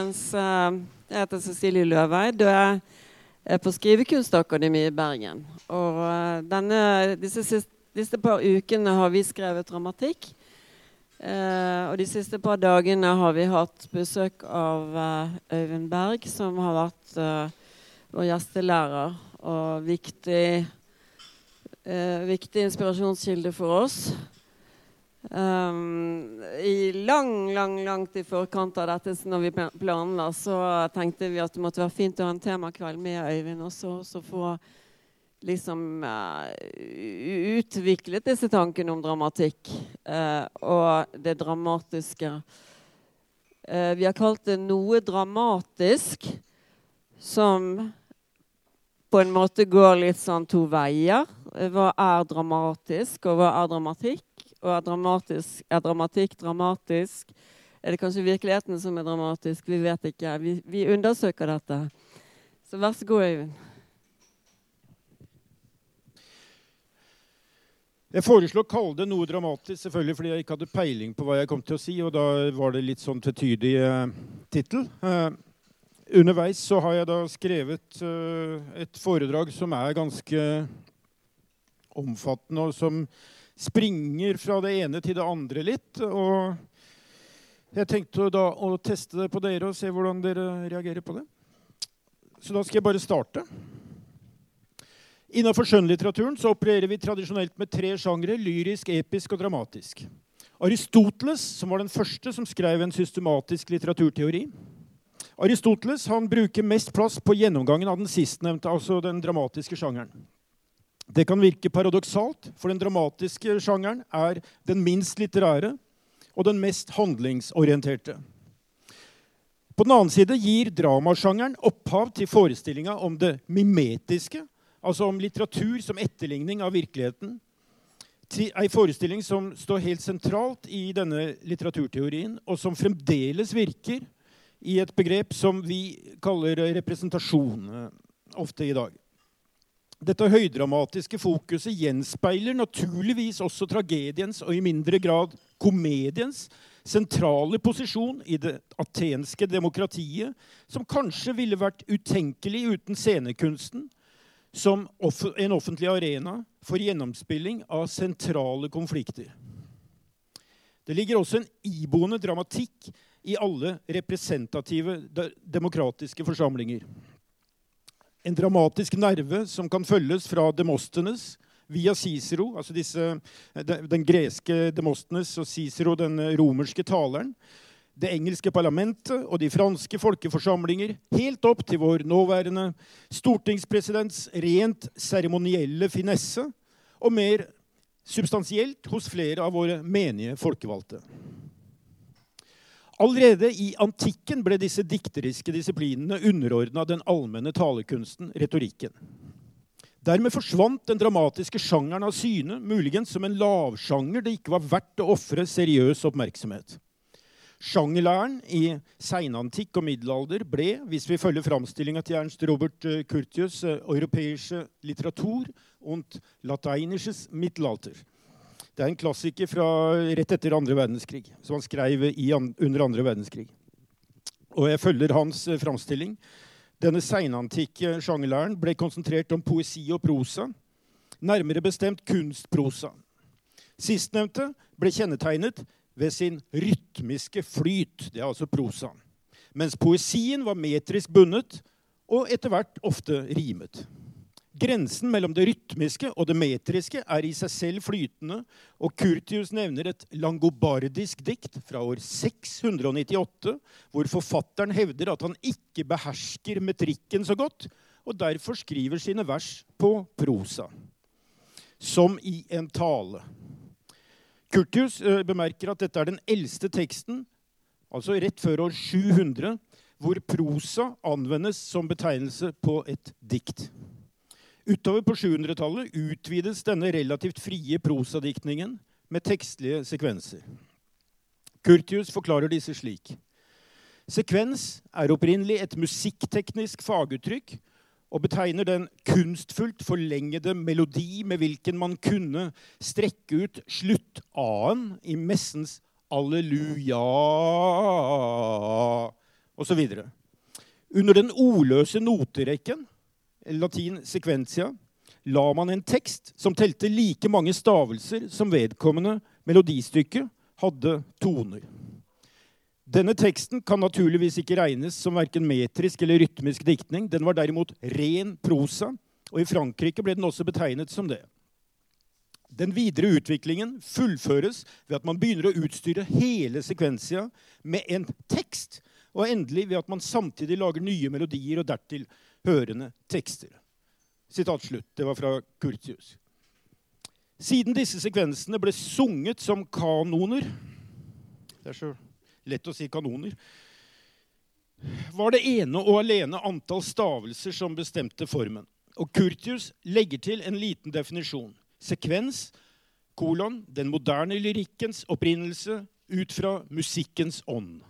Folkens. Eh, jeg heter Cecilie Løveid jeg er på Skrivekunstakademiet i Bergen. Og eh, denne, disse, disse, par ukene har vi skrevet dramatikk. Eh, og de siste par dagene har vi hatt besøk av Øyvind Berg, som har vært vår gjestelærer og viktig, viktig inspirasjonskilde for oss. Um, i lang, lang, Langt i forkant av dette når vi planla, så tenkte vi at det måtte være fint å ha en temakveld med Øyvind også. Så få liksom uh, utviklet disse tankene om dramatikk uh, og det dramatiske. Uh, vi har kalt det noe dramatisk som på en måte går litt sånn to veier. Hva er dramatisk, og hva er dramatikk? Og er, dramatisk, er dramatikk dramatisk? Er det kanskje virkeligheten som er dramatisk? Vi vet ikke. Vi, vi undersøker dette. Så vær så god, Øyvind. Jeg foreslo å kalle det noe dramatisk, selvfølgelig fordi jeg ikke hadde peiling på hva jeg kom til å si. Og da var det litt sånn tvetydig eh, tittel. Eh, underveis så har jeg da skrevet eh, et foredrag som er ganske omfattende, og som springer fra det ene til det andre litt. Og jeg tenkte da å teste det på dere og se hvordan dere reagerer på det. Så da skal jeg bare starte. Innenfor skjønnlitteraturen så opererer vi tradisjonelt med tre sjangre lyrisk, episk og dramatisk. Aristoteles, som var den første som skrev en systematisk litteraturteori Aristoteles han bruker mest plass på gjennomgangen av den sistnevnte, altså den dramatiske sjangeren. Det kan virke paradoksalt, for den dramatiske sjangeren er den minst litterære og den mest handlingsorienterte. På den annen side gir dramasjangeren opphav til forestillinga om det mimetiske, altså om litteratur som etterligning av virkeligheten. Ei forestilling som står helt sentralt i denne litteraturteorien, og som fremdeles virker i et begrep som vi kaller representasjon ofte i dag. Dette høydramatiske fokuset gjenspeiler naturligvis også tragediens og i mindre grad komediens sentrale posisjon i det atenske demokratiet, som kanskje ville vært utenkelig uten scenekunsten som en offentlig arena for gjennomspilling av sentrale konflikter. Det ligger også en iboende dramatikk i alle representative demokratiske forsamlinger en dramatisk nerve som kan følges fra Demostenes via Cicero, altså disse, den greske Demostenes og Cicero, den romerske taleren, det engelske parlamentet og de franske folkeforsamlinger, helt opp til vår nåværende stortingspresidents rent seremonielle finesse, og mer substansielt hos flere av våre menige folkevalgte. Allerede i antikken ble disse dikteriske disiplinene underordna den allmenne talekunsten, retorikken. Dermed forsvant den dramatiske sjangeren av syne, muligens som en lavsjanger det ikke var verdt å ofre seriøs oppmerksomhet. Sjangerlæren i seinantikk og middelalder ble, hvis vi følger framstillinga til Ernst Robert eh, Curtius, europeiske litteratur und lateinisches Mittelalter. Det er en klassiker fra rett etter andre verdenskrig, som han skrev i, under andre verdenskrig. Og jeg følger hans eh, framstilling. Denne seinantikke sjangerlæren ble konsentrert om poesi og prosa, nærmere bestemt kunstprosa. Sistnevnte ble kjennetegnet ved sin rytmiske flyt. Det er altså prosaen. Mens poesien var metrisk bundet og etter hvert ofte rimet. Grensen mellom det rytmiske og det metriske er i seg selv flytende, og Curtius nevner et langobardisk dikt fra år 698, hvor forfatteren hevder at han ikke behersker metrikken så godt, og derfor skriver sine vers på prosa, som i en tale. Curtius eh, bemerker at dette er den eldste teksten, altså rett før år 700, hvor prosa anvendes som betegnelse på et dikt. Utover på 700-tallet utvides denne relativt frie prosadiktningen med tekstlige sekvenser. Curtius forklarer disse slik. Sekvens er opprinnelig et musikkteknisk faguttrykk og betegner den kunstfullt forlengede melodi med hvilken man kunne strekke ut slutt-a-en i messens alleluja. osv. Under den ordløse noterekken, latin sequentia, la man en tekst som telte like mange stavelser som vedkommende melodistykke hadde toner. Denne teksten kan naturligvis ikke regnes som verken metrisk eller rytmisk diktning. Den var derimot ren prosa, og i Frankrike ble den også betegnet som det. Den videre utviklingen fullføres ved at man begynner å utstyre hele sekvensia med en tekst, og endelig ved at man samtidig lager nye melodier og dertil hørende tekster. Sitat slutt. Det var fra Kurtius. Siden disse sekvensene ble sunget som kanoner Det er så lett å si kanoner var det ene og alene antall stavelser som bestemte formen. Og Kurtius legger til en liten definisjon. Sekvens, kolon, den moderne lyrikkens opprinnelse ut fra musikkens ånd.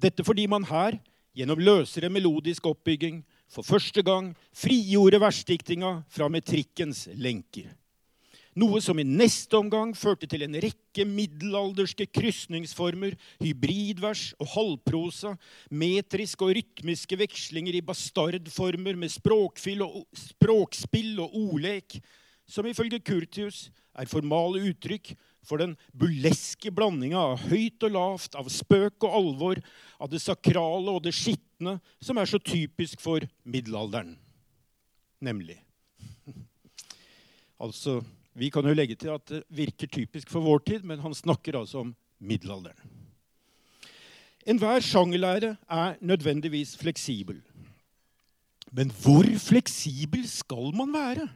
Dette fordi man her, gjennom løsere melodisk oppbygging, for første gang frigjorde versdiktinga fra metrikkens lenker. Noe som i neste omgang førte til en rekke middelalderske krysningsformer, hybridvers og halvprosa, metriske og rytmiske vekslinger i bastardformer med og, språkspill og ordlek, som ifølge Curtius er formale uttrykk for den burleske blandinga av høyt og lavt, av spøk og alvor, av det sakrale og det skitne, som er så typisk for middelalderen. Nemlig. altså vi kan jo legge til at det virker typisk for vår tid, men han snakker altså om middelalderen. Enhver sjangerlære er nødvendigvis fleksibel. Men hvor fleksibel skal man være?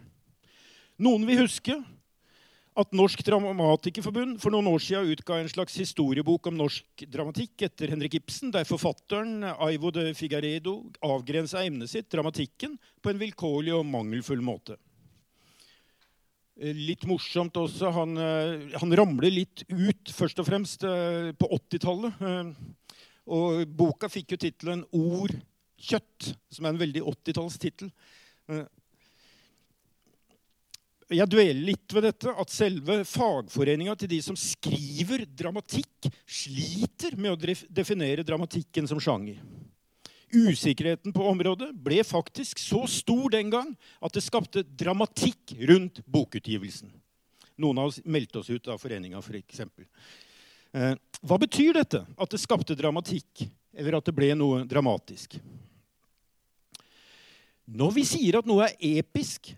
Noen vil huske at Norsk Dramatikerforbund for noen år siden utga en slags historiebok om norsk dramatikk etter Henrik Ibsen, der forfatteren Aivo de Figaredo avgrensa emnet sitt, dramatikken, på en vilkårlig og mangelfull måte. Eh, litt morsomt også. Han, eh, han, ramler litt ut, først og fremst eh, på 80-tallet. Og boka fikk jo tittelen 'Ord kjøtt', som er en veldig 80-tallstittel. Jeg dveler litt ved dette, at selve fagforeninga til de som skriver dramatikk, sliter med å definere dramatikken som sjanger. Usikkerheten på området ble faktisk så stor den gang at det skapte dramatikk rundt bokutgivelsen. Noen av oss meldte oss ut av foreninga, f.eks. Eh, hva betyr dette? At det skapte dramatikk, eller at det ble noe dramatisk? Når vi sier at noe er episk,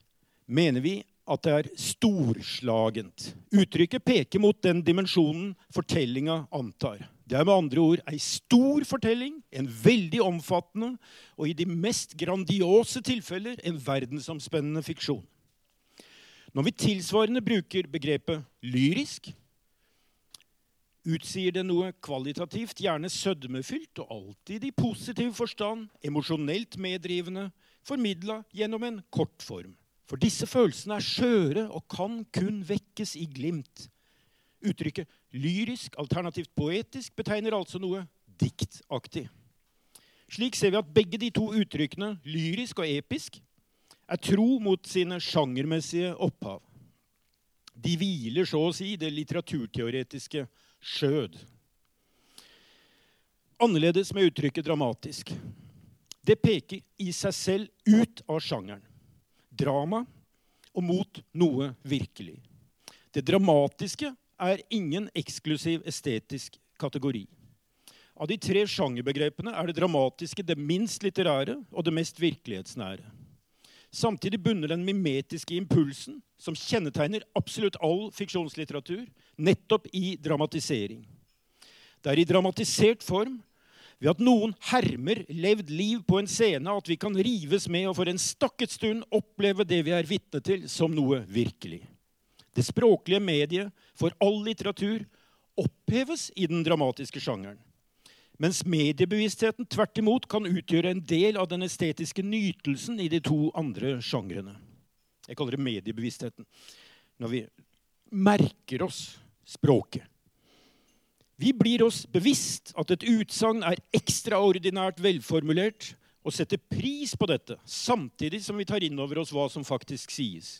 mener vi at det er storslagent. Uttrykket peker mot den dimensjonen fortellinga antar. Det er med andre ord ei stor fortelling, en veldig omfattende og i de mest grandiose tilfeller en verdensomspennende fiksjon. Når vi tilsvarende bruker begrepet lyrisk, utsier det noe kvalitativt, gjerne sødmefylt og alltid i positiv forstand, emosjonelt meddrivende, formidla gjennom en kort form. For disse følelsene er skjøre og kan kun vekkes i glimt. Uttrykket lyrisk alternativt poetisk betegner altså noe diktaktig. Slik ser vi at begge de to uttrykkene, lyrisk og episk, er tro mot sine sjangermessige opphav. De hviler så å si det litteraturteoretiske skjød. Annerledes med uttrykket dramatisk. Det peker i seg selv ut av sjangeren drama og mot noe virkelig. Det dramatiske er ingen eksklusiv estetisk kategori. Av de tre sjangerbegrepene er det dramatiske det minst litterære og det mest virkelighetsnære. Samtidig bunner den mimetiske impulsen, som kjennetegner absolutt all fiksjonslitteratur, nettopp i dramatisering. Det er i dramatisert form ved at noen hermer levd liv på en scene, at vi kan rives med og for en stakket stund oppleve det vi er vitne til, som noe virkelig. Det språklige mediet for all litteratur oppheves i den dramatiske sjangeren. Mens mediebevisstheten tvert imot kan utgjøre en del av den estetiske nytelsen i de to andre sjangrene. Jeg kaller det mediebevisstheten. Når vi merker oss språket. Vi blir oss bevisst at et utsagn er ekstraordinært velformulert, og setter pris på dette, samtidig som vi tar inn over oss hva som faktisk sies.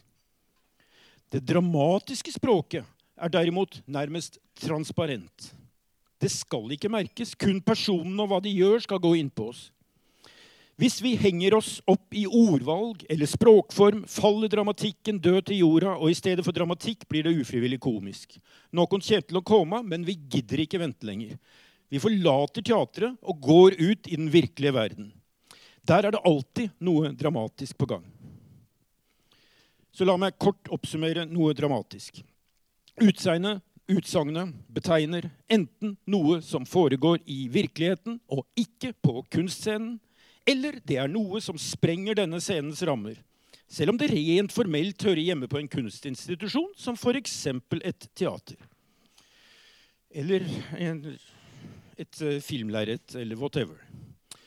Det dramatiske språket er derimot nærmest transparent. Det skal ikke merkes. Kun personen og hva de gjør, skal gå inn på oss. Hvis vi henger oss opp i ordvalg eller språkform, faller dramatikken død til jorda, og i stedet for dramatikk blir det ufrivillig komisk. Noen kommer til å komme, men vi gidder ikke vente lenger. Vi forlater teatret og går ut i den virkelige verden. Der er det alltid noe dramatisk på gang. Så la meg kort oppsummere noe dramatisk. Utseendet, utsagnet, betegner enten noe som foregår i virkeligheten og ikke på kunstscenen, eller det er noe som sprenger denne scenens rammer, selv om det rent formelt hører hjemme på en kunstinstitusjon, som f.eks. et teater. Eller en, et uh, filmlerret, eller whatever.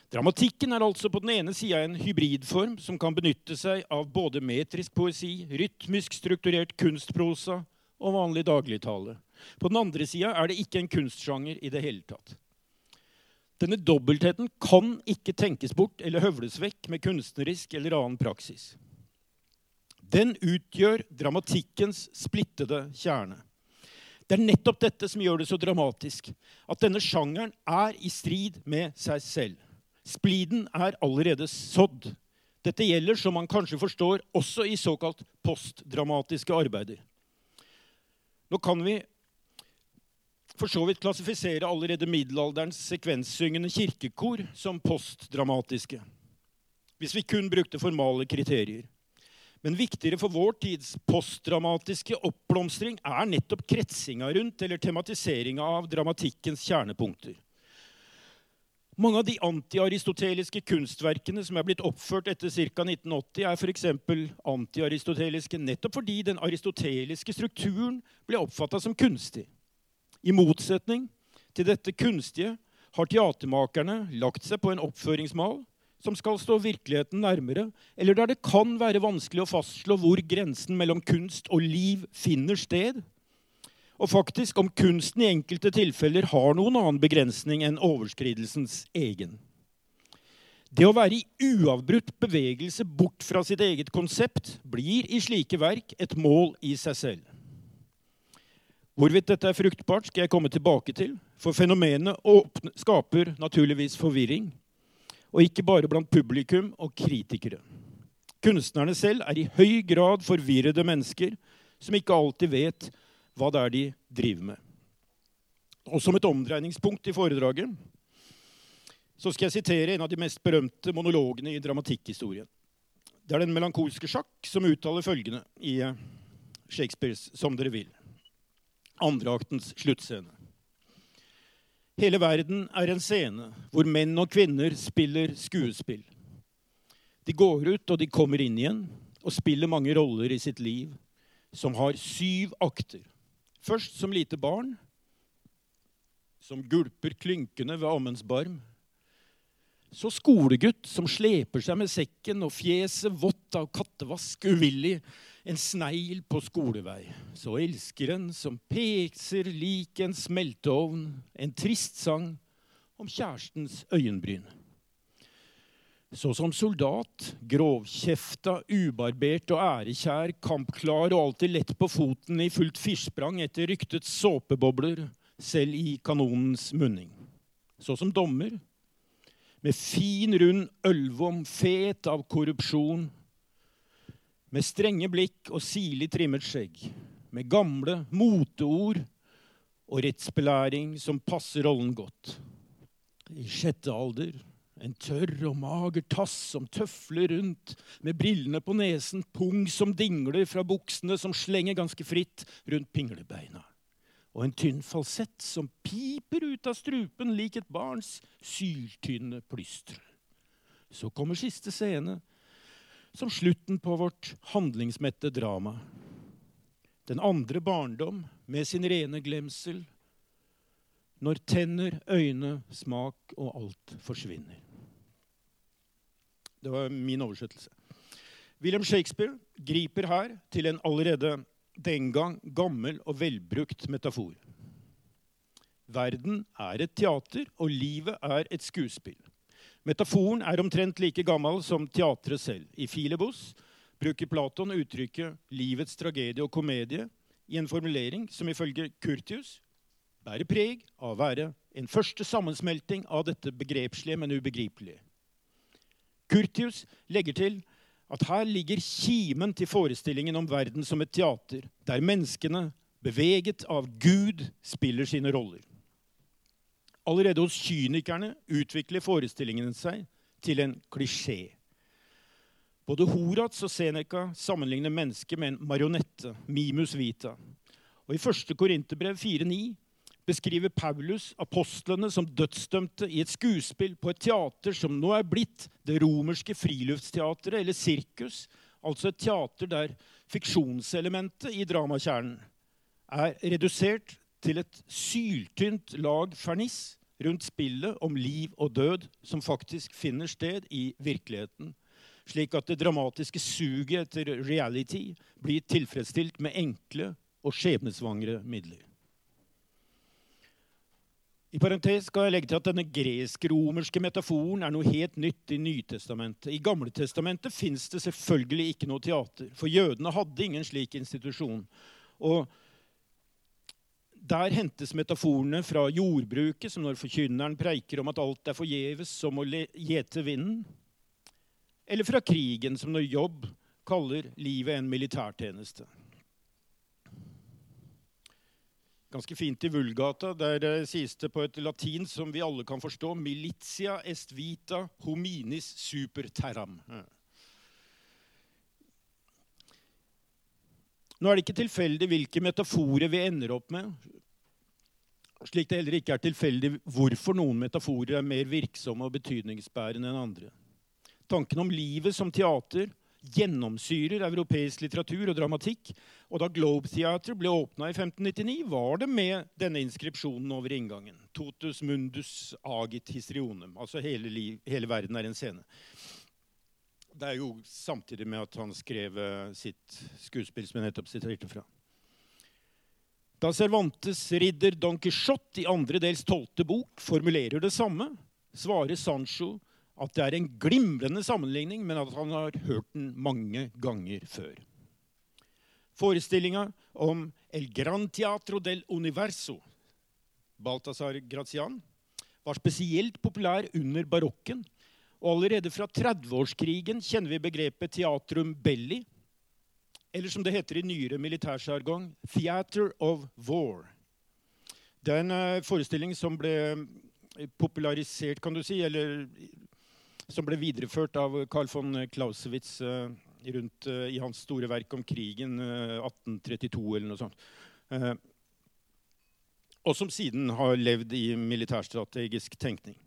Dramatikken er altså på den ene sida en hybridform som kan benytte seg av både metrisk poesi, rytmisk strukturert kunstprosa og vanlig dagligtale. På den andre sida er det ikke en kunstsjanger i det hele tatt. Denne dobbeltheten kan ikke tenkes bort eller høvles vekk med kunstnerisk eller annen praksis. Den utgjør dramatikkens splittede kjerne. Det er nettopp dette som gjør det så dramatisk. At denne sjangeren er i strid med seg selv. Spliden er allerede sådd. Dette gjelder, som man kanskje forstår, også i såkalt postdramatiske arbeider. Nå kan vi for så vidt klassifisere allerede middelalderens sekvenssyngende kirkekor som postdramatiske. Hvis vi kun brukte formale kriterier. Men viktigere for vår tids postdramatiske oppblomstring er nettopp kretsinga rundt eller tematiseringa av dramatikkens kjernepunkter. Mange av de antiaristoteliske kunstverkene som er blitt oppført etter ca. 1980, er f.eks. antiaristoteliske nettopp fordi den aristoteliske strukturen ble oppfatta som kunstig. I motsetning til dette kunstige har teatermakerne lagt seg på en oppføringsmal som skal stå virkeligheten nærmere, eller der det kan være vanskelig å fastslå hvor grensen mellom kunst og liv finner sted. Og faktisk om kunsten i enkelte tilfeller har noen annen begrensning enn overskridelsens egen. Det å være i uavbrutt bevegelse bort fra sitt eget konsept blir i slike verk et mål i seg selv. Hvorvidt dette er fruktbart, skal jeg komme tilbake til. For fenomenet åpne, skaper naturligvis forvirring. Og ikke bare blant publikum og kritikere. Kunstnerne selv er i høy grad forvirrede mennesker som ikke alltid vet hva det er de driver med. Og som et omdreiningspunkt i foredraget så skal jeg sitere en av de mest berømte monologene i dramatikkhistorien. Det er den melankolske sjakk som uttaler følgende i eh, Shakespeares 'Som dere vil' andreaktens sluttscene. Hele verden er en scene hvor menn og kvinner spiller skuespill. De går ut og de kommer inn igjen og spiller mange roller i sitt liv, som har syv akter. Først som lite barn, som gulper klynkende ved ammens barm. Så skolegutt som sleper seg med sekken og fjeset vått av kattevask, uvillig, en snegl på skolevei. Så elskeren som peser lik en smelteovn, en trist sang om kjærestens øyenbryn. Så som soldat, grovkjefta, ubarbert og ærekjær, kampklar og alltid lett på foten i fullt firsprang etter ryktets såpebobler, selv i kanonens munning. Så som dommer, med fin, rund ølvom, fet av korrupsjon. Med strenge blikk og sirlig trimmet skjegg. Med gamle moteord og rettsbelæring som passer rollen godt. I sjette alder, en tørr og mager tass som tøfler rundt, med brillene på nesen, pung som dingler fra buksene som slenger ganske fritt rundt pinglebeina og en tynn falsett som piper ut av strupen lik et barns syltynne plystre. Så kommer siste scene, som slutten på vårt handlingsmette drama. Den andre barndom med sin rene glemsel, når tenner, øyne, smak og alt forsvinner. Det var min oversettelse. William Shakespeare griper her til en allerede den gang gammel og velbrukt metafor. Verden er et teater, og livet er et skuespill. Metaforen er omtrent like gammel som teatret selv. I Filebos bruker Platon uttrykket 'livets tragedie og komedie' i en formulering som ifølge Curtius bærer preg av å være en første sammensmelting av dette begrepslige, men ubegripelige. Curtius legger til at her ligger kimen til forestillingen om verden som et teater, der menneskene, beveget av Gud, spiller sine roller. Allerede hos kynikerne utvikler forestillingene seg til en klisjé. Både Horats og Seneca sammenligner mennesket med en marionette, mimus vita. Og I 1. Korinterbrev 4,9 beskriver Paulus apostlene som dødsdømte i et skuespill på et teater som nå er blitt det romerske friluftsteatret, eller sirkus, altså et teater der fiksjonselementet i dramakjernen er redusert til et syltynt lag ferniss rundt spillet om liv og død som faktisk finner sted i virkeligheten, slik at det dramatiske suget etter reality blir tilfredsstilt med enkle og skjebnesvangre midler. I parentes skal jeg legge til at Denne gresk-romerske metaforen er noe helt nytt i Nytestamentet. I Gamletestamentet fins det selvfølgelig ikke noe teater, for jødene hadde ingen slik institusjon. Og der hentes metaforene fra jordbruket, som når forkynneren preiker om at alt er forgjeves som å gjete vinden. Eller fra krigen, som når Jobb kaller livet en militærtjeneste. ganske fint i Vulgata. Der uh, sies det på et latin som vi alle kan forstå Militia est vita hominis super terram. Nå er det ikke tilfeldig hvilke metaforer vi ender opp med. Slik det heller ikke er tilfeldig hvorfor noen metaforer er mer virksomme og betydningsbærende enn andre. Tanken om livet som teater gjennomsyrer europeisk litteratur og dramatikk. Og da Globe Theater ble åpna i 1599, var det med denne inskripsjonen over inngangen. Totus mundus agit histrionum. Altså hele, liv, hele verden er en scene. Det er jo samtidig med at han skrev eh, sitt skuespill som jeg nettopp siterte fra. Da Cervantes ridder Don Quijote i andre dels tolvte bok formulerer det samme, svarer Sancho at det er en glimrende sammenligning, men at han har hørt den mange ganger før. Forestillinga om El Gran Teatro del Universo, Balthazar Grazian, var spesielt populær under barokken. Og allerede fra 30-årskrigen kjenner vi begrepet teatrum belli, eller som det heter i nyere militærsjargong, theater of war. Det er en uh, forestilling som ble popularisert, kan du si, eller som ble videreført av Carl von Clausewitz rundt, i hans store verk om krigen, 1832 eh, eller noe sånt. og som siden har levd i militærstrategisk tenkning.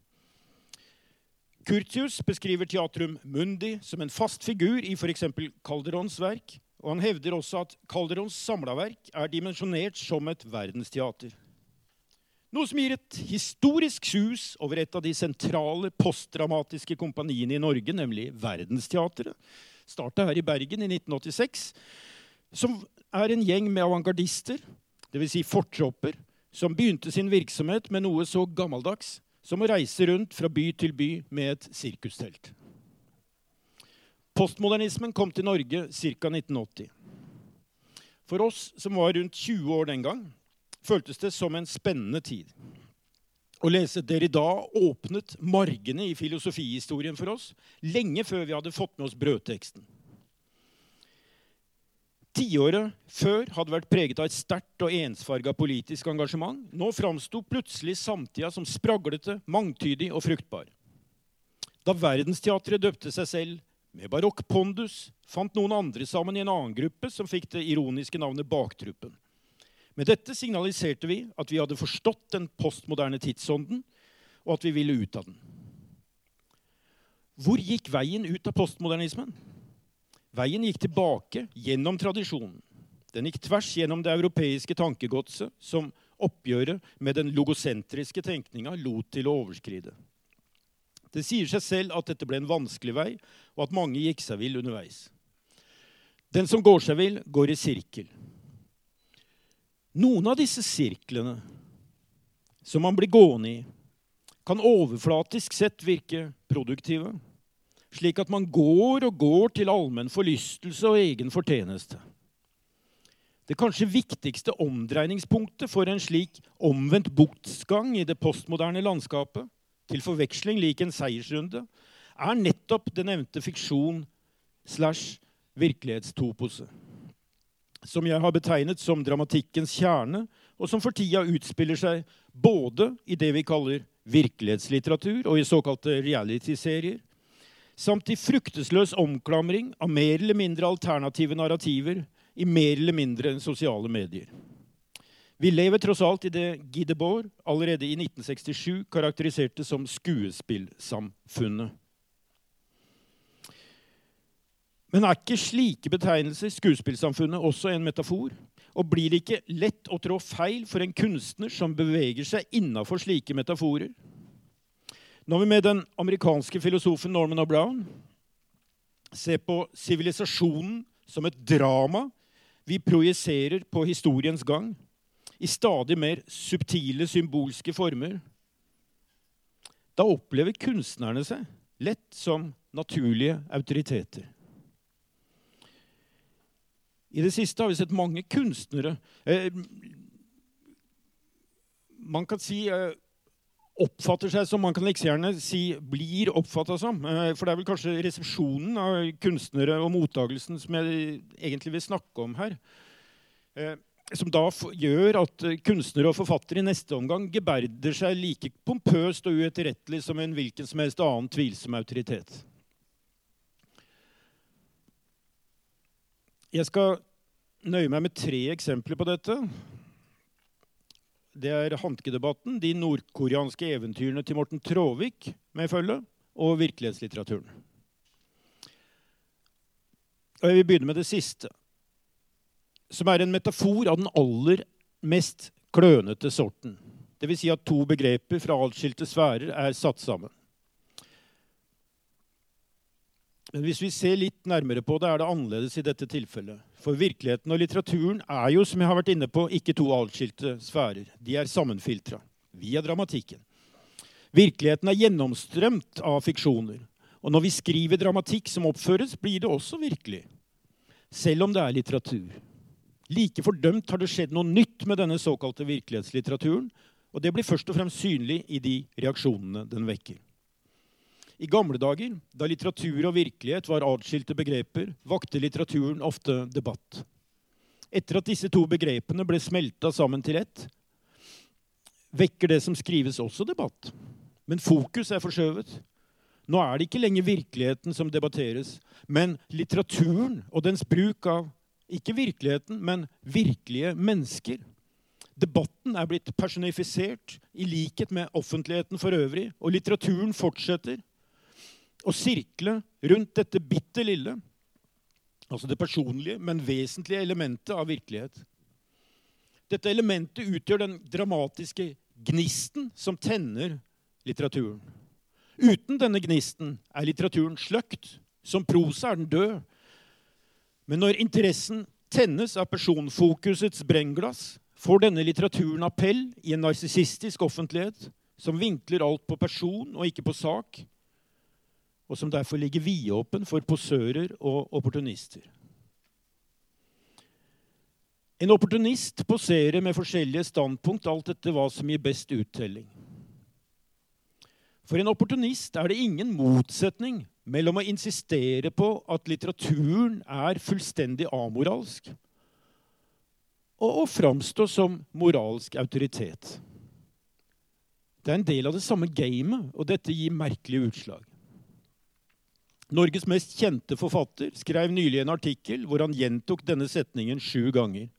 Curtius beskriver teatrum mundi som en fast figur i f.eks. Calderons verk. Og han hevder også at Calderons samla verk er dimensjonert som et verdensteater. Noe som gir et historisk sus over et av de sentrale postdramatiske kompaniene i Norge, nemlig Verdensteatret. Starta her i Bergen i 1986. Som er en gjeng med avantgardister, dvs. Si fortropper, som begynte sin virksomhet med noe så gammeldags som å reise rundt fra by til by med et sirkustelt. Postmodernismen kom til Norge ca. 1980. For oss som var rundt 20 år den gang, føltes det som en spennende tid. Å lese Derrida åpnet margene i filosofihistorien for oss lenge før vi hadde fått med oss brødteksten. Tiåret før hadde vært preget av et sterkt og ensfarga politisk engasjement. Nå framsto plutselig samtida som spraglete, mangtydig og fruktbar. Da Verdensteatret døpte seg selv med barokk pondus, fant noen andre sammen i en annen gruppe som fikk det ironiske navnet Baktruppen. Med dette signaliserte vi at vi hadde forstått den postmoderne tidsånden, og at vi ville ut av den. Hvor gikk veien ut av postmodernismen? Veien gikk tilbake gjennom tradisjonen. Den gikk tvers gjennom det europeiske tankegodset som oppgjøret med den logosentriske tenkninga lot til å overskride. Det sier seg selv at dette ble en vanskelig vei, og at mange gikk seg vill underveis. Den som går seg vill, går i sirkel. Noen av disse sirklene som man blir gående i, kan overflatisk sett virke produktive, slik at man går og går til allmenn forlystelse og egen fortjeneste. Det kanskje viktigste omdreiningspunktet for en slik omvendt botsgang i det postmoderne landskapet, til forveksling lik en seiersrunde, er nettopp det nevnte fiksjon slash virkelighetstopose. Som jeg har betegnet som dramatikkens kjerne, og som for tida utspiller seg både i det vi kaller virkelighetslitteratur og i såkalte reality-serier, samt i fruktesløs omklamring av mer eller mindre alternative narrativer i mer eller mindre sosiale medier. Vi lever tross alt i det Guy Debord allerede i 1967 karakteriserte som skuespillsamfunnet. Men er ikke slike betegnelser, skuespillsamfunnet, også en metafor? Og blir det ikke lett å trå feil for en kunstner som beveger seg innafor slike metaforer? Når vi med den amerikanske filosofen Norman O'Brown ser på sivilisasjonen som et drama vi projiserer på historiens gang, i stadig mer subtile symbolske former, da opplever kunstnerne seg lett som naturlige autoriteter. I det siste har vi sett mange kunstnere eh, Man kan si eh, oppfatter seg som man kan like gjerne si blir oppfatta som. Eh, for det er vel kanskje resepsjonen av kunstnere og mottagelsen som jeg egentlig vil snakke om her. Eh, som da gjør at eh, kunstnere og forfattere i neste omgang geberder seg like pompøst og uetterrettelig som en hvilken som helst annen tvilsom autoritet. Jeg skal nøye meg med tre eksempler på dette. Det er Hanke-debatten, de nordkoreanske eventyrene til Morten Tråvik med følge, og virkelighetslitteraturen. Og jeg vil begynne med det siste som er en metafor av den aller mest klønete sorten. Dvs. Si at to begreper fra atskilte sfærer er satt sammen. Men hvis vi ser litt nærmere på det, er det annerledes i dette tilfellet. For virkeligheten og litteraturen er jo, som jeg har vært inne på, ikke to atskilte sfærer. De er sammenfiltra via dramatikken. Virkeligheten er gjennomstrømt av fiksjoner. Og når vi skriver dramatikk som oppføres, blir det også virkelig. Selv om det er litteratur. Like fordømt har det skjedd noe nytt med denne såkalte virkelighetslitteraturen, og det blir først og fremst synlig i de reaksjonene den vekker. I gamle dager, da litteratur og virkelighet var atskilte begreper, vakte litteraturen ofte debatt. Etter at disse to begrepene ble smelta sammen til ett, vekker det som skrives, også debatt. Men fokus er forskjøvet. Nå er det ikke lenger virkeligheten som debatteres, men litteraturen og dens bruk av ikke virkeligheten, men virkelige mennesker. Debatten er blitt personifisert i likhet med offentligheten for øvrig, og litteraturen fortsetter å sirkle rundt dette bitte lille, altså det personlige, men vesentlige elementet av virkelighet. Dette elementet utgjør den dramatiske gnisten som tenner litteraturen. Uten denne gnisten er litteraturen sløkt. Som prosa er den død. Men når interessen tennes av personfokusets brennglass, får denne litteraturen appell i en narsissistisk offentlighet som vinkler alt på person og ikke på sak, og som derfor ligger vidåpen for posører og opportunister. En opportunist poserer med forskjellige standpunkt alt etter hva som gir best uttelling. For en opportunist er det ingen motsetning mellom å insistere på at litteraturen er fullstendig amoralsk, og å framstå som moralsk autoritet. Det er en del av det samme gamet, og dette gir merkelige utslag. Norges mest kjente forfatter skrev nylig en artikkel hvor han gjentok denne setningen sju ganger.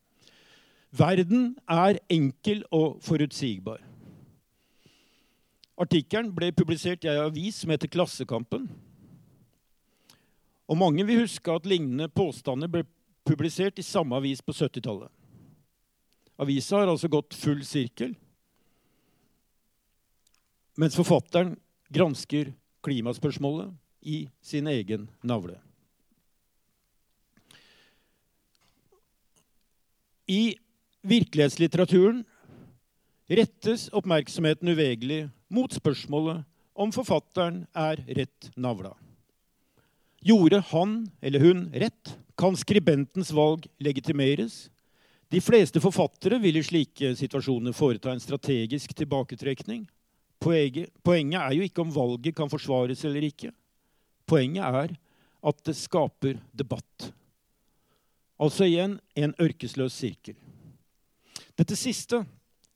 Verden er enkel og forutsigbar. Artikkelen ble publisert i ei avis som heter Klassekampen. Og mange vil huske at lignende påstander ble publisert i samme avis på 70-tallet. Avisa har altså gått full sirkel, mens forfatteren gransker klimaspørsmålet i sin egen navle. I virkelighetslitteraturen rettes oppmerksomheten uvegerlig mot spørsmålet om forfatteren er rett navla. Gjorde han eller hun rett, kan skribentens valg legitimeres. De fleste forfattere vil i slike situasjoner foreta en strategisk tilbaketrekning. Poenget, er jo ikke om valget kan forsvares eller ikke. Poenget er at det skaper debatt. Altså igjen en ørkesløs sirkel. Dette siste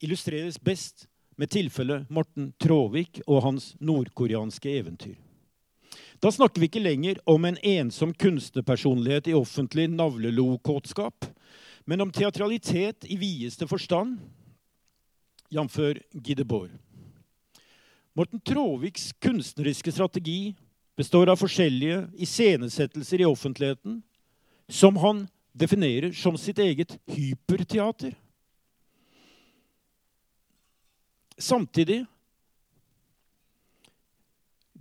illustreres best med tilfellet Morten Tråvik og hans nordkoreanske eventyr. Da snakker vi ikke lenger om en ensom kunstnerpersonlighet i offentlig navlelokåtskap, men om teatralitet i videste forstand, jf. Gideborg. Morten Tråviks kunstneriske strategi består av forskjellige iscenesettelser i offentligheten som han definerer som sitt eget hyperteater. Samtidig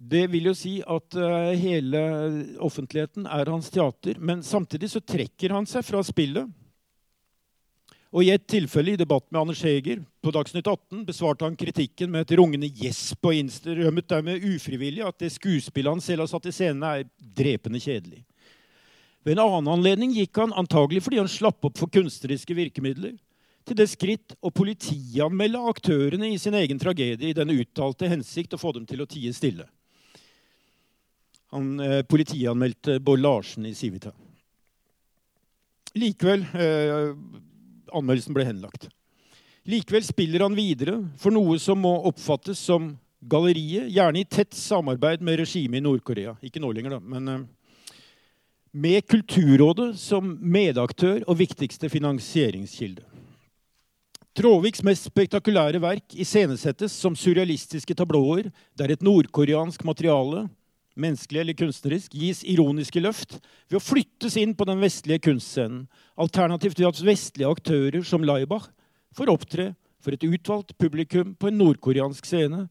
Det vil jo si at uh, hele offentligheten er hans teater. Men samtidig så trekker han seg fra spillet. Og I et tilfelle i debatt med Anders Heger på Dagsnytt 18 besvarte han kritikken med et rungende gjesp og innrømmet dermed ufrivillig at det skuespillet han selv har satt i scenen, er drepende kjedelig. Ved en annen anledning gikk han, antagelig fordi han slapp opp for kunstneriske virkemidler, til det skritt å politianmelde aktørene i sin egen tragedie i den uttalte hensikt å få dem til å tie stille. Han eh, politianmeldte Bård Larsen i Civita. Likevel eh, Anmeldelsen ble henlagt. Likevel spiller han videre for noe som må oppfattes som galleriet, gjerne i tett samarbeid med regimet i Nord-Korea. Ikke nå lenger, da, men eh, med Kulturrådet som medaktør og viktigste finansieringskilde. Tråviks mest spektakulære verk iscenesettes som surrealistiske tablåer der et nordkoreansk materiale, menneskelig eller kunstnerisk, gis ironiske løft ved å flyttes inn på den vestlige kunstscenen, alternativt ved at vestlige aktører som Laibach får opptre for et utvalgt publikum på en nordkoreansk scene.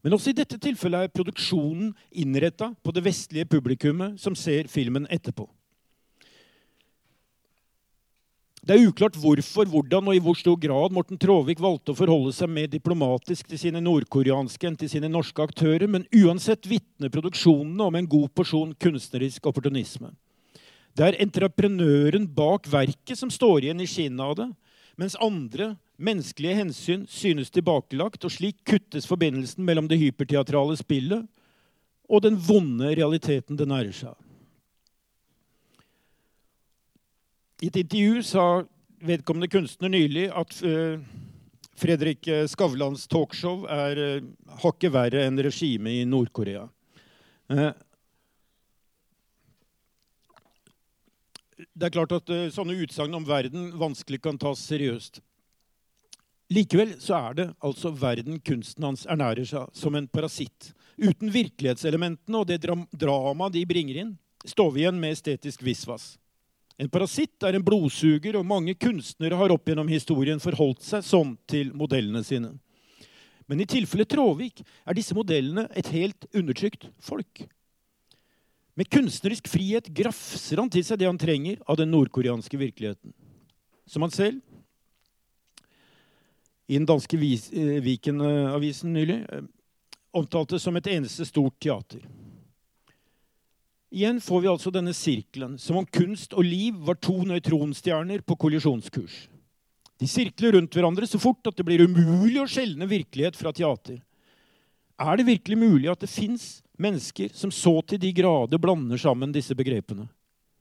Men også i dette tilfellet er produksjonen innretta på det vestlige publikummet som ser filmen etterpå. Det er uklart hvorfor, hvordan og i hvor stor grad Morten Tråvik valgte å forholde seg mer diplomatisk til sine nordkoreanske enn til sine norske aktører, men uansett vitner produksjonene om en god porsjon kunstnerisk opportunisme. Det er entreprenøren bak verket som står igjen i skinnet av det, mens andre menneskelige hensyn synes tilbakelagt, og slik kuttes forbindelsen mellom det hyperteatrale spillet og den vonde realiteten det nærer seg av. I et intervju sa vedkommende kunstner nylig at uh, Fredrik Skavlans talkshow er uh, hakket verre enn regimet i Nord-Korea. Det er klart at sånne utsagn om verden vanskelig kan tas seriøst. Likevel så er det altså verden kunsten hans ernærer seg som en parasitt. Uten virkelighetselementene og det dram dramaet de bringer inn, står vi igjen med estetisk visvas. En parasitt er en blodsuger, og mange kunstnere har opp gjennom historien forholdt seg sånn til modellene sine. Men i tilfellet Tråvik er disse modellene et helt undertrykt folk. Med kunstnerisk frihet grafser han til seg det han trenger av den nordkoreanske virkeligheten. Som han selv i den danske eh, Viken-avisen nylig eh, omtalte som et eneste stort teater. Igjen får vi altså denne sirkelen, som om kunst og liv var to nøytronstjerner på kollisjonskurs. De sirkler rundt hverandre så fort at det blir umulig å skjelne virkelighet fra teater. Er det virkelig mulig at det fins mennesker som så til de grader blander sammen disse begrepene?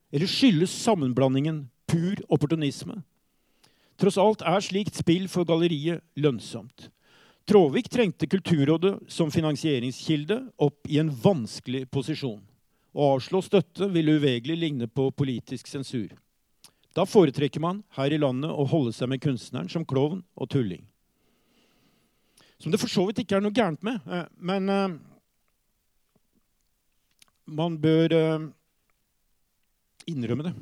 Eller skyldes sammenblandingen pur opportunisme? Tross alt er slikt spill for galleriet lønnsomt. Tråvik trengte Kulturrådet som finansieringskilde opp i en vanskelig posisjon. Å avslå støtte vil uvegerlig ligne på politisk sensur. Da foretrekker man her i landet å holde seg med kunstneren som klovn og tulling. Som det for så vidt ikke er noe gærent med. Eh, men uh, man bør uh, innrømme det.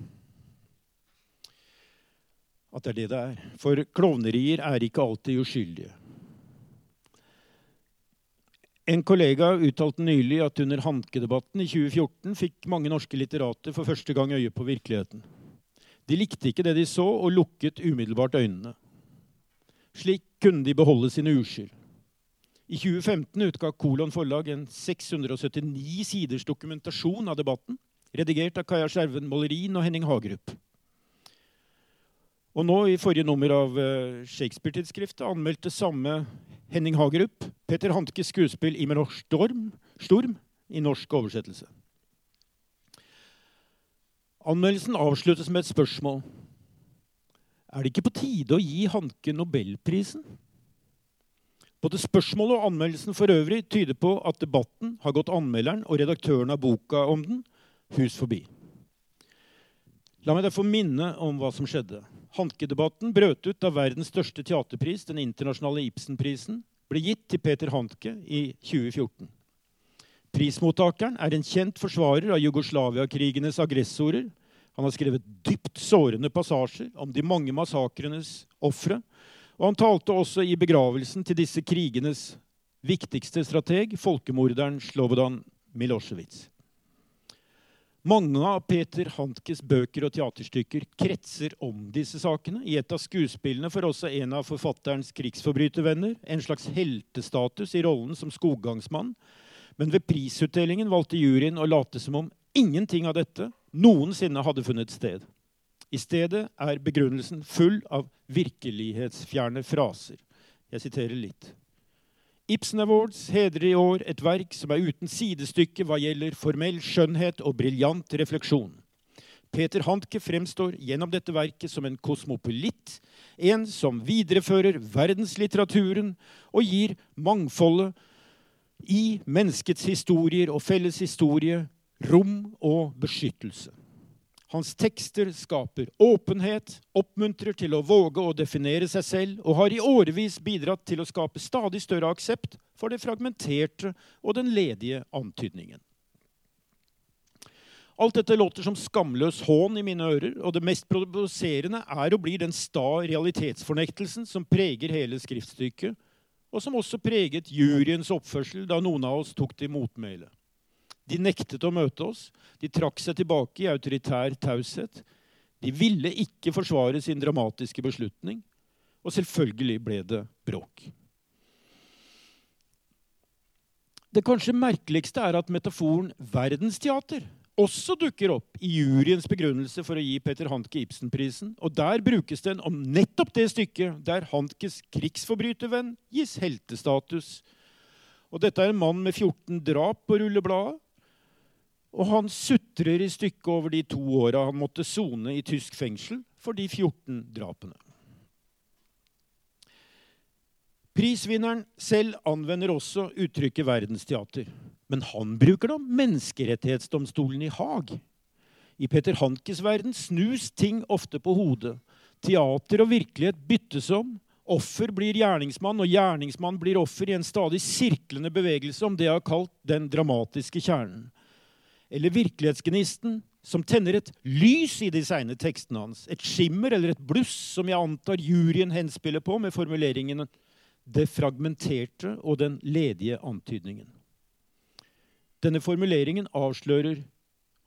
At det er det det er. For klovnerier er ikke alltid uskyldige. En kollega uttalte nylig at under Hanke-debatten i 2014 fikk mange norske litterater for første gang øye på virkeligheten. De likte ikke det de så, og lukket umiddelbart øynene. Slik kunne de beholde sine uskyld. I 2015 utga Kolon forlag en 679 siders dokumentasjon av debatten, redigert av Kaja Skjerven Mollerin og Henning Hagerup. Og nå i forrige nummer av uh, Shakespeare-tidsskriftet anmeldte samme Henning Hagerup Petter Handkes skuespill 'Imer Storm', Storm i norsk oversettelse. Anmeldelsen avsluttes med et spørsmål. Er det ikke på tide å gi Hanke nobelprisen? Både spørsmålet og anmeldelsen for øvrig tyder på at debatten har gått anmelderen og redaktøren av boka om den hus forbi. La meg derfor minne om hva som skjedde. Hanke-debatten brøt ut da verdens største teaterpris, den internasjonale Ibsen-prisen, ble gitt til Peter Hanke i 2014. Prismottakeren er en kjent forsvarer av Jugoslavia-krigenes aggressorer. Han har skrevet dypt sårende passasjer om de mange massakrenes ofre. Og han talte også i begravelsen til disse krigenes viktigste strateg, folkemorderen Slobodan Milosevic. Mange av Peter Handkes bøker og teaterstykker kretser om disse sakene. I et av skuespillene får også en av forfatterens krigsforbrytervenner en slags heltestatus i rollen som skoggangsmann, men ved prisutdelingen valgte juryen å late som om ingenting av dette noensinne hadde funnet sted. I stedet er begrunnelsen full av virkelighetsfjerne fraser. Jeg siterer litt. Ibsen Awards hedrer i år et verk som er uten sidestykke hva gjelder formell skjønnhet og briljant refleksjon. Peter Handke fremstår gjennom dette verket som en kosmopolitt, en som viderefører verdenslitteraturen og gir mangfoldet i menneskets historier og felles historie rom og beskyttelse. Hans tekster skaper åpenhet, oppmuntrer til å våge å definere seg selv og har i årevis bidratt til å skape stadig større aksept for det fragmenterte og den ledige antydningen. Alt dette låter som skamløs hån i mine ører, og det mest provoserende er å bli den sta realitetsfornektelsen som preger hele skriftstykket, og som også preget juryens oppførsel da noen av oss tok til motmæle. De nektet å møte oss, de trakk seg tilbake i autoritær taushet. De ville ikke forsvare sin dramatiske beslutning, og selvfølgelig ble det bråk. Det kanskje merkeligste er at metaforen verdensteater også dukker opp i juryens begrunnelse for å gi Peter Hanke Ibsen-prisen. Og der brukes den om nettopp det stykket der Hankes krigsforbrytervenn gis heltestatus. Og dette er en mann med 14 drap på rullebladet. Og han sutrer i stykket over de to åra han måtte sone i tysk fengsel for de 14 drapene. Prisvinneren selv anvender også uttrykket verdensteater. Men han bruker om menneskerettighetsdomstolen i Haag. I Peter Hankes verden snus ting ofte på hodet. Teater og virkelighet byttes om. Offer blir gjerningsmann, og gjerningsmann blir offer i en stadig sirklende bevegelse om det jeg har kalt den dramatiske kjernen. Eller virkelighetsgnisten som tenner et lys i de seine tekstene hans. Et skimmer eller et bluss som jeg antar juryen henspiller på med formuleringene 'det fragmenterte og den ledige antydningen'. Denne formuleringen avslører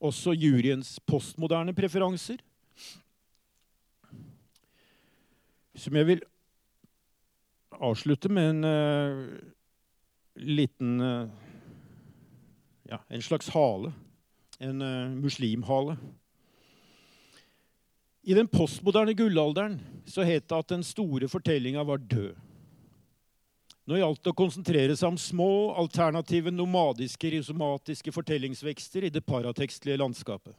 også juryens postmoderne preferanser, som jeg vil avslutte med en uh, liten uh, ja, En slags hale. En uh, muslimhale. I den postmoderne gullalderen så het det at den store fortellinga var død. Nå gjaldt det å konsentrere seg om små, alternative, nomadiske, rhizomatiske fortellingsvekster i det paratekstlige landskapet.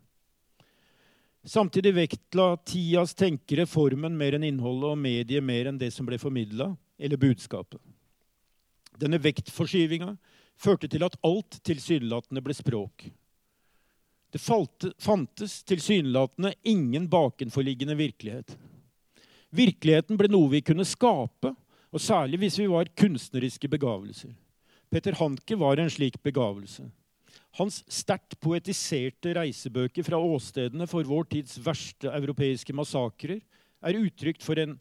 Samtidig vektla tidas tenkere formen mer enn innholdet og mediet mer enn det som ble formidla, eller budskapet. Denne vektforskyvinga førte til at alt tilsynelatende ble språk. Det fantes tilsynelatende ingen bakenforliggende virkelighet. Virkeligheten ble noe vi kunne skape, og særlig hvis vi var kunstneriske begavelser. Peter Hanke var en slik begavelse. Hans sterkt poetiserte reisebøker fra åstedene for vår tids verste europeiske massakrer er uttrykt for en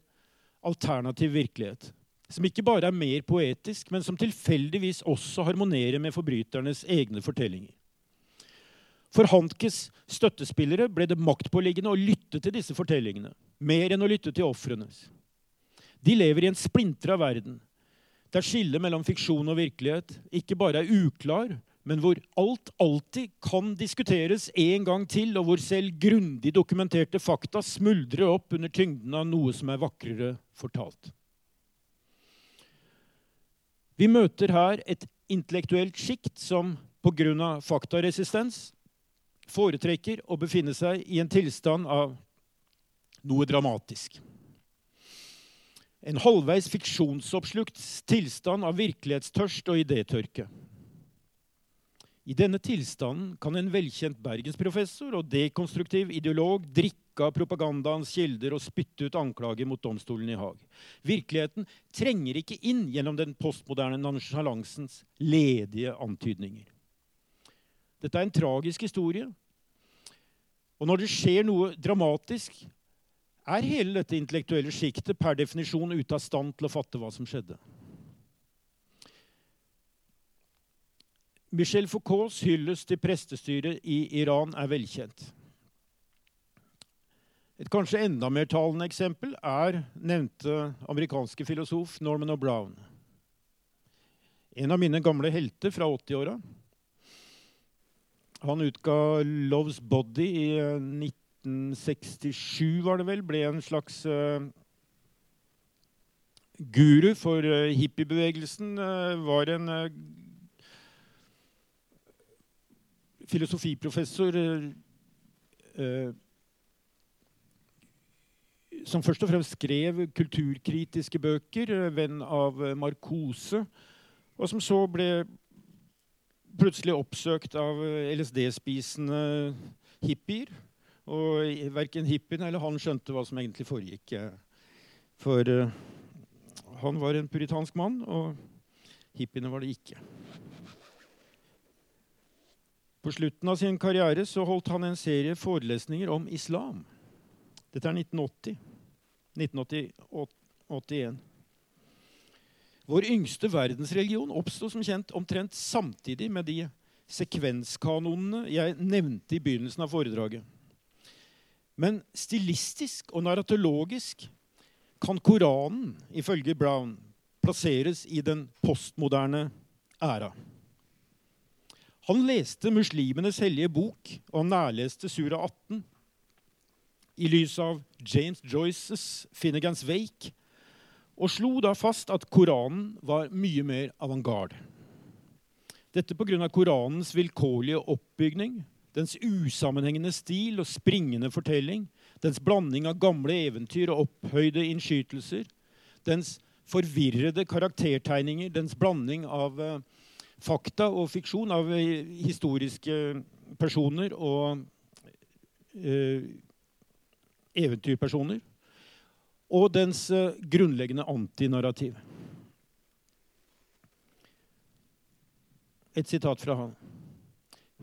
alternativ virkelighet. Som ikke bare er mer poetisk, men som tilfeldigvis også harmonerer med forbryternes egne fortellinger. For Hankes støttespillere ble det maktpåliggende å lytte til disse fortellingene, mer enn å lytte til ofrenes. De lever i en splintra verden der skillet mellom fiksjon og virkelighet ikke bare er uklar, men hvor alt alltid kan diskuteres en gang til, og hvor selv grundig dokumenterte fakta smuldrer opp under tyngden av noe som er vakrere fortalt. Vi møter her et intellektuelt sjikt som pga. faktaresistens foretrekker å befinne seg i en tilstand av noe dramatisk. En halvveis fiksjonsoppslukt tilstand av virkelighetstørst og idétørke. I denne tilstanden kan en velkjent bergensprofessor og dekonstruktiv ideolog drikke av propagandaens kilder og spytte ut anklager mot domstolen i Haag. Virkeligheten trenger ikke inn gjennom den postmoderne nansjalansens ledige antydninger. Dette er en tragisk historie. Og når det skjer noe dramatisk, er hele dette intellektuelle sjiktet per definisjon ute av stand til å fatte hva som skjedde. Michel Foucaults hyllest til prestestyret i Iran er velkjent. Et kanskje enda mer talende eksempel er nevnte amerikanske filosof Norman O'Brown. En av mine gamle helter fra 80-åra. Han utga 'Love's Body' i 1967, var det vel. Ble en slags uh, guru for uh, hippiebevegelsen. Var en filosofiprofessor eh, som først og fremst skrev kulturkritiske bøker, eh, venn av eh, Marcose, og som så ble plutselig oppsøkt av eh, LSD-spisende hippier. Og verken hippien eller han skjønte hva som egentlig foregikk. For han var en puritansk mann, og hippiene var det ikke. På slutten av sin karriere så holdt han en serie forelesninger om islam. Dette er 1980. 1981. Vår yngste verdensreligion oppsto som kjent omtrent samtidig med de sekvenskanonene jeg nevnte i begynnelsen av foredraget. Men stilistisk og narratologisk kan Koranen, ifølge Brown, plasseres i den postmoderne æra. Han leste muslimenes hellige bok, og han nærleste Sura 18 i lys av James Joyces 'Finnegans Wake', og slo da fast at Koranen var mye mer avantgarde. Dette pga. Koranens vilkårlige oppbygning, dens usammenhengende stil og springende fortelling, dens blanding av gamle eventyr og opphøyde innskytelser, dens forvirrede karaktertegninger, dens blanding av uh, fakta og fiksjon av eh, historiske personer og eh, eventyrpersoner. Og dens eh, grunnleggende antinarrativ. Et sitat fra han.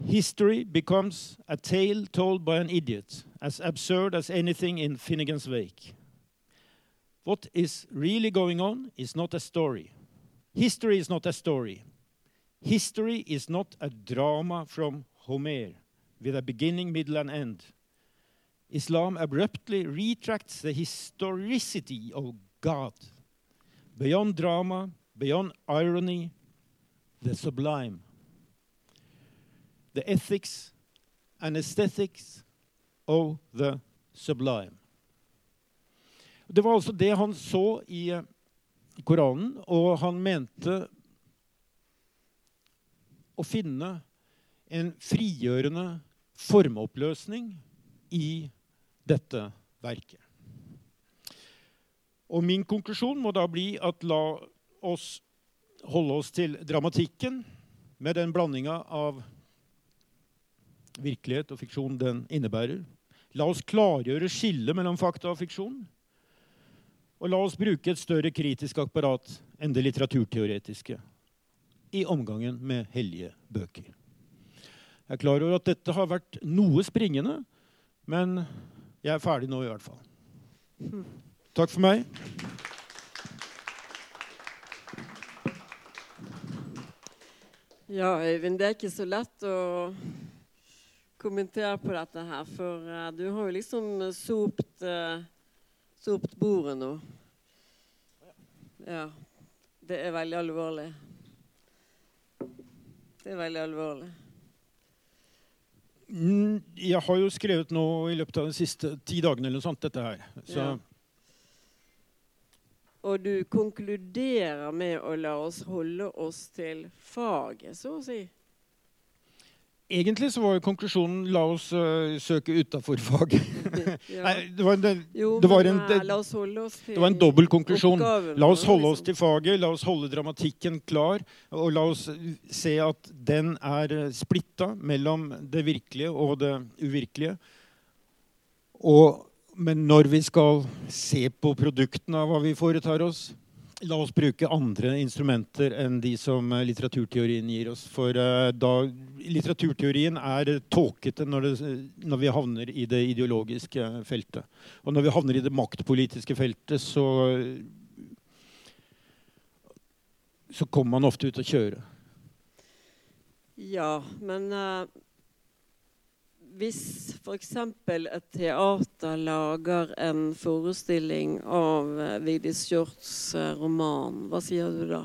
History becomes a tale told by an idiot, as absurd as anything in Finnegans Wake. What is really going on is not a story. History is not a story. History is not a drama from Homer with a beginning, middle, and end. Islam abruptly retracts the historicity of God. Beyond drama, beyond irony, the sublime. The ethics and aesthetics of the sublime. Det var altså det han så i Koranen, og han mente å finne en frigjørende formoppløsning i dette verket. Og min konklusjon må da bli at la oss holde oss til dramatikken med den blandinga av virkelighet og fiksjon den innebærer. La oss klargjøre skillet mellom fakta og fiksjon. Og la oss bruke et større kritisk apparat enn det litteraturteoretiske i omgangen med hellige bøker. Jeg er klar over at dette har vært noe springende, men jeg er ferdig nå i hvert fall. Takk for meg. Ja, Øyvind, det er ikke så lett å kommentere på dette her, for uh, du har jo liksom sopt, uh, sopt bordet nå. Ja. Det er veldig alvorlig. Det er veldig alvorlig. Jeg har jo skrevet nå i løpet av de siste ti dagene eller noe sånt, dette her. Så Ja. Og du konkluderer med å la oss holde oss til faget, så å si. Egentlig så var jo konklusjonen la oss uh, søke utafor faget. Ja. Nei, det var en, det, Jo, det var en- eh, det- la oss holde oss til det var en dobbel konklusjon. La oss holde oss liksom. til faget, la oss holde dramatikken klar, og la oss se at den er eh, splitta mellom det virkelige og det uvirkelige. Og, men når vi skal se på produktene av hva vi foretar oss, la oss bruke andre instrumenter enn de som eh, litteraturteorien gir oss. For eh, da, litteraturteorien er eh, tåkete når, det, når vi havner i det ideologiske feltet. Og når vi havner i det maktpolitiske feltet, så så kommer man ofte ut å kjøre. Ja, men eh, hvis f.eks. et teater lager en forestilling av uh, Vigdis Hjorts eh, roman, hva sier du da?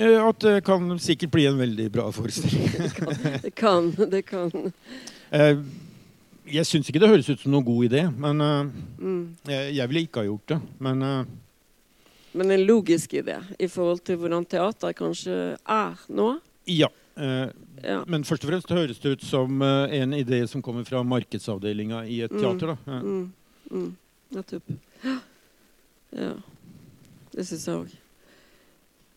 Eh, At det kan sikkert bli en veldig bra forestilling. Det kan, det kan. Eh, Jeg syns ikke det høres ut som noen god idé, men eh, Mm. jeg jeg ville ikke ha gjort det. Men eh, Men en logisk idé i forhold til hvordan teater kanskje er nå. ja. Ja. Men først og fremst høres det ut som eh, en idé som kommer fra markedsavdelinga i et Mm. teater. da. Eh, Mm. Mm. Nettopp. Ja. Det syns jeg òg.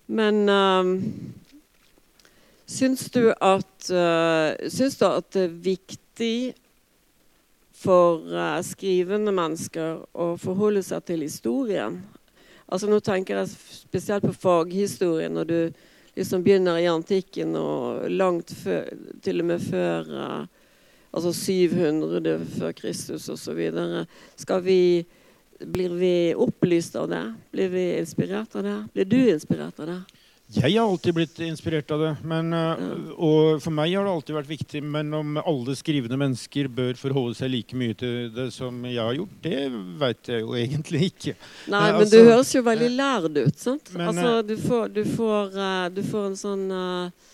Men um, syns du at uh, Syns du at det er viktig for uh, skrivende mennesker å forholde seg til historien? Altså Nå tenker jeg spesielt på faghistorien, når du liksom begynner i antikken og langt før, til og med før uh, altså 700 før Kristus osv. Skal vi Blir vi opplyst av det? Blir vi inspirert av det? Blir du inspirert av det? Jeg har alltid blitt inspirert av det. Men, eh, og for meg har det alltid vært viktig. Men om alle skrivende mennesker bør forholde seg like mye til det som jeg har gjort, det veit jeg jo egentlig ikke. Nei, Nei, men altså, du høres jo veldig lærd ut. sant? men, altså, du får, du, får, eh, du får en sånn eh,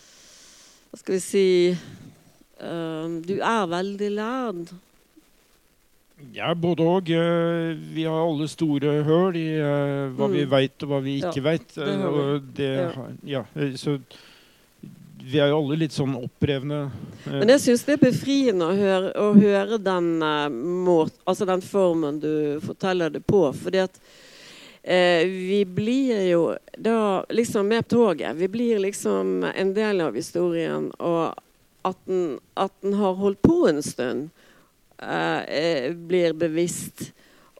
Hva skal vi si eh, Du er veldig lærd. Ja, både òg. Vi har alle store høl i hva hva vi Mm. veit og hva vi ikke Ja, vi. Og det, Ja. ja, eh, så vi er jo alle litt sånn opprevne. eh, Men jeg syns det er befriende å høre, å høre den, eh, altså den formen du forteller det på. Fordi at eh, vi blir jo da liksom med toget. Vi blir liksom en del av historien. Og at den, at den har holdt på en stund, eh, eh, blir bevisst.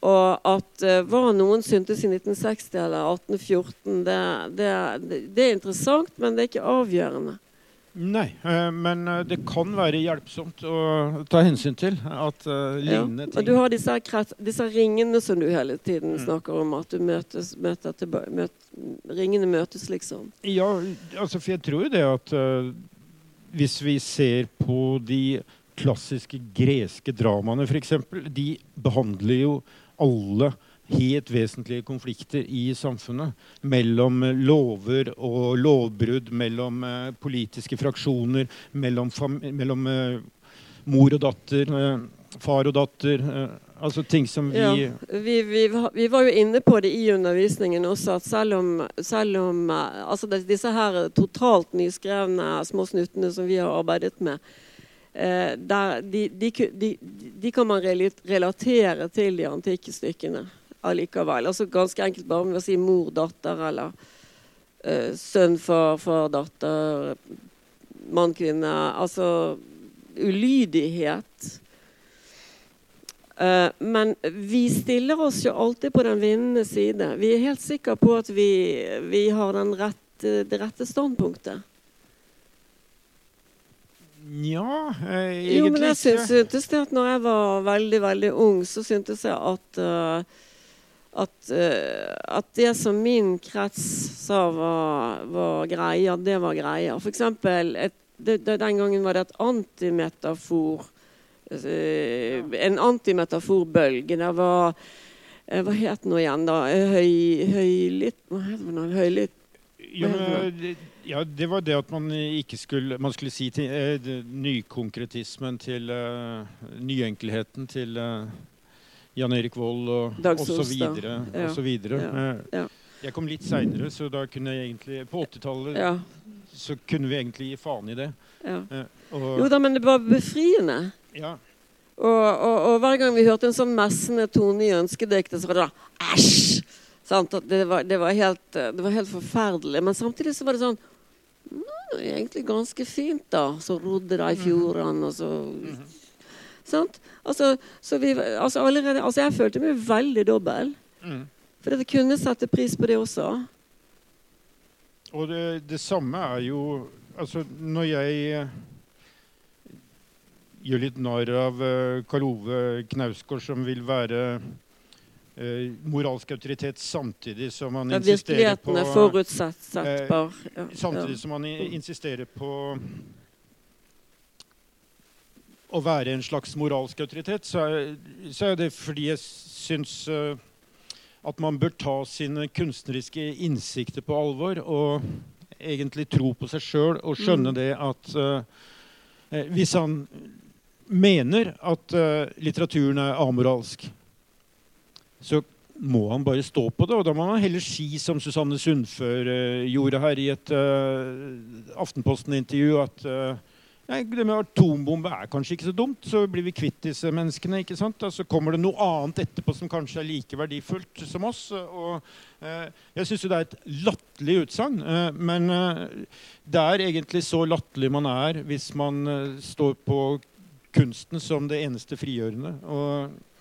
Og at eh, hva noen syntes i 1960 eller 1814, det, det, det, er interessant, men det er ikke avgjørende. Nei, eh, men eh, det kan være hjelpsomt å ta hensyn til at eh, Ja. Og du har disse, disse ringene som du hele tiden Mm. snakker om, at du møtes, møter tilba- møt, Ringene møtes, liksom. Ja, altså, for jeg tror jo det at hvis vi ser på de klassiske greske dramaene, f.eks., de behandler jo alle helt vesentlige konflikter i samfunnet. Mellom eh, lover og lovbrudd, mellom eh, politiske fraksjoner, mellom, mellom eh, mor og datter, eh, far og datter. altså ting som vi Ja. Vi, vi, vi var jo inne på det i undervisningen også, at selv om, selv om altså disse her totalt nyskrevne små snuttene som vi har arbeidet med, eh, der, de, de, de, de kan man relatere til de antikke stykkene allikevel. Altså ganske enkelt bare med å si mor-datter eller eh, sønn, far, far, datter, mann, kvinne. Altså ulydighet. Eh, men vi stiller oss jo alltid på den vinnende side. Vi er helt sikre på at vi, vi har den rette, det rette standpunktet. Ja, egentlig Jo, men jeg syns, syntes det at når jeg var veldig, veldig ung, så syntes jeg at uh, at, uh, at det som min krets sa var, var greia, det var greia. For eksempel et, det, det, Den gangen var det et antimetafor uh, En antimetaforbølge. Det var eh, Hva het det nå igjen, da? Høy, høylytt Hva heter det nå? Høylytt ja, det var det at man ikke skulle Man skulle si til, eh, nykonkretismen til eh, Nyenkelheten til eh, Jan Erik Vold og, videre. Ja. Og. Ja. Eh, Ja. Jeg kom litt seinere, så da kunne jeg egentlig På 80-tallet Ja. så kunne vi egentlig gi faen i det. ja. Eh, og, Jo da, men det var befriende. ja, Og, og, og hver gang vi hørte en sånn messende tone i ønskediktet, så var det da æsj! Det var, det, var helt, eh, det var helt forferdelig. Men samtidig så var det sånn «Nå, det er egentlig ganske fint, da. Så rodde de i fjordene, og så Sant? Altså, så vi, altså, allerede, altså jeg følte meg veldig dobbel. mm. For jeg kunne sette pris på det også. Og det, det samme er jo Altså, når jeg eh, gjør litt narr av eh, Karl Ove Knausgård, som vil være eh, moralsk autoritet samtidig som man Ja, insisterer på er settbar. Ja, Samtidig som man insisterer på å være en slags moralsk autoritet, så er, så er det fordi jeg syns uh, at man bør ta sine kunstneriske innsikter på alvor og egentlig tro på seg sjøl og skjønne Mm. det at eh, eh, hvis han mener at eh, litteraturen er amoralsk, så må han bare stå på det. Og da må han heller si, som Susanne Sundfør uh, gjorde her i et uh, Aftenposten-intervju, at uh, nei, det med atombombe er kanskje ikke så dumt. Så blir vi kvitt disse menneskene. ikke sant? Og så kommer det noe annet etterpå som kanskje er like verdifullt som oss. Og eh, Jeg syns det er et latterlig utsagn. Eh, men eh, det er egentlig så latterlig man er hvis man eh, står på kunsten som det eneste frigjørende. Og Eh,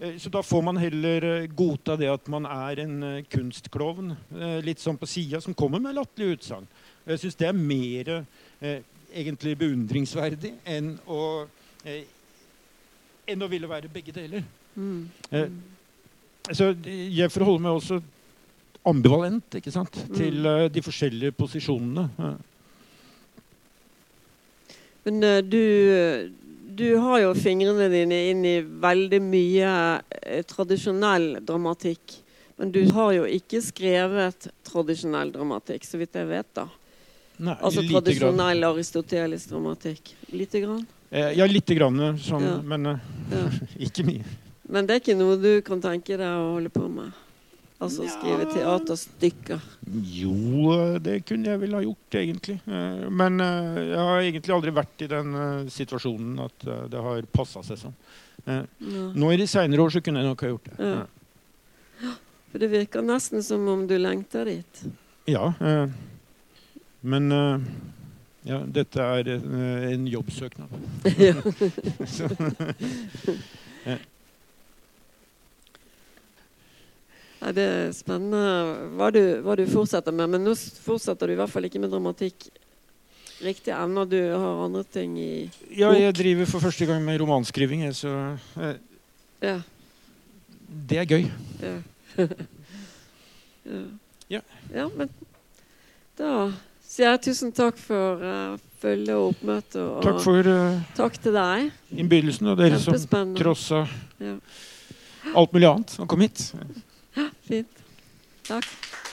Så da får man heller eh, godta det at man er en eh, kunstklovn eh, litt sånn på sida, som kommer med latterlige utsagn. Jeg syns det er mer eh, egentlig beundringsverdig enn å, eh, enn å ville være begge deler. Mm. Eh, Så eh, jeg forholder meg også ambivalent ikke sant? Mm. til eh, de forskjellige posisjonene. Eh, Men eh, du, du har jo fingrene dine inn i veldig mye eh, tradisjonell dramatikk. Men du har jo ikke skrevet tradisjonell dramatikk, så vidt jeg vet. da. Nei, Altså lite grann. tradisjonell aristotelisk dramatikk. Lite grann. Eh, Ja, lite grann, sånn, Ja. men eh, Ja. ikke mye. Men det er ikke noe du kan tenke deg å holde på med? Altså skrive teaterstykker? Jo, det kunne jeg vel ha gjort, egentlig. Eh, Men eh, jeg har egentlig aldri vært i den eh, situasjonen at det har passa seg sånn. Eh, Ja. Nå i de seinere år så kunne jeg nok ha gjort det. Ja. For det virker nesten som om du lengter dit. Ja. Men ja, dette er en jobbsøknad. ja. Så, Nei, det er spennende hva du, hva du fortsetter med. Men nå fortsetter du i hvert fall ikke med dramatikk riktig ennå. Du har andre ting i ja, jeg driver for første gang med romanskriving, så eh, Ja. det er gøy. Ja. ja. Ja. ja, men da sier jeg tusen takk for uh, følge og oppmøte. Og Takk for uh, takk til deg. innbydelsen, og dere som trossa Ja. alt mulig annet har kommet hit. Fint. Takk.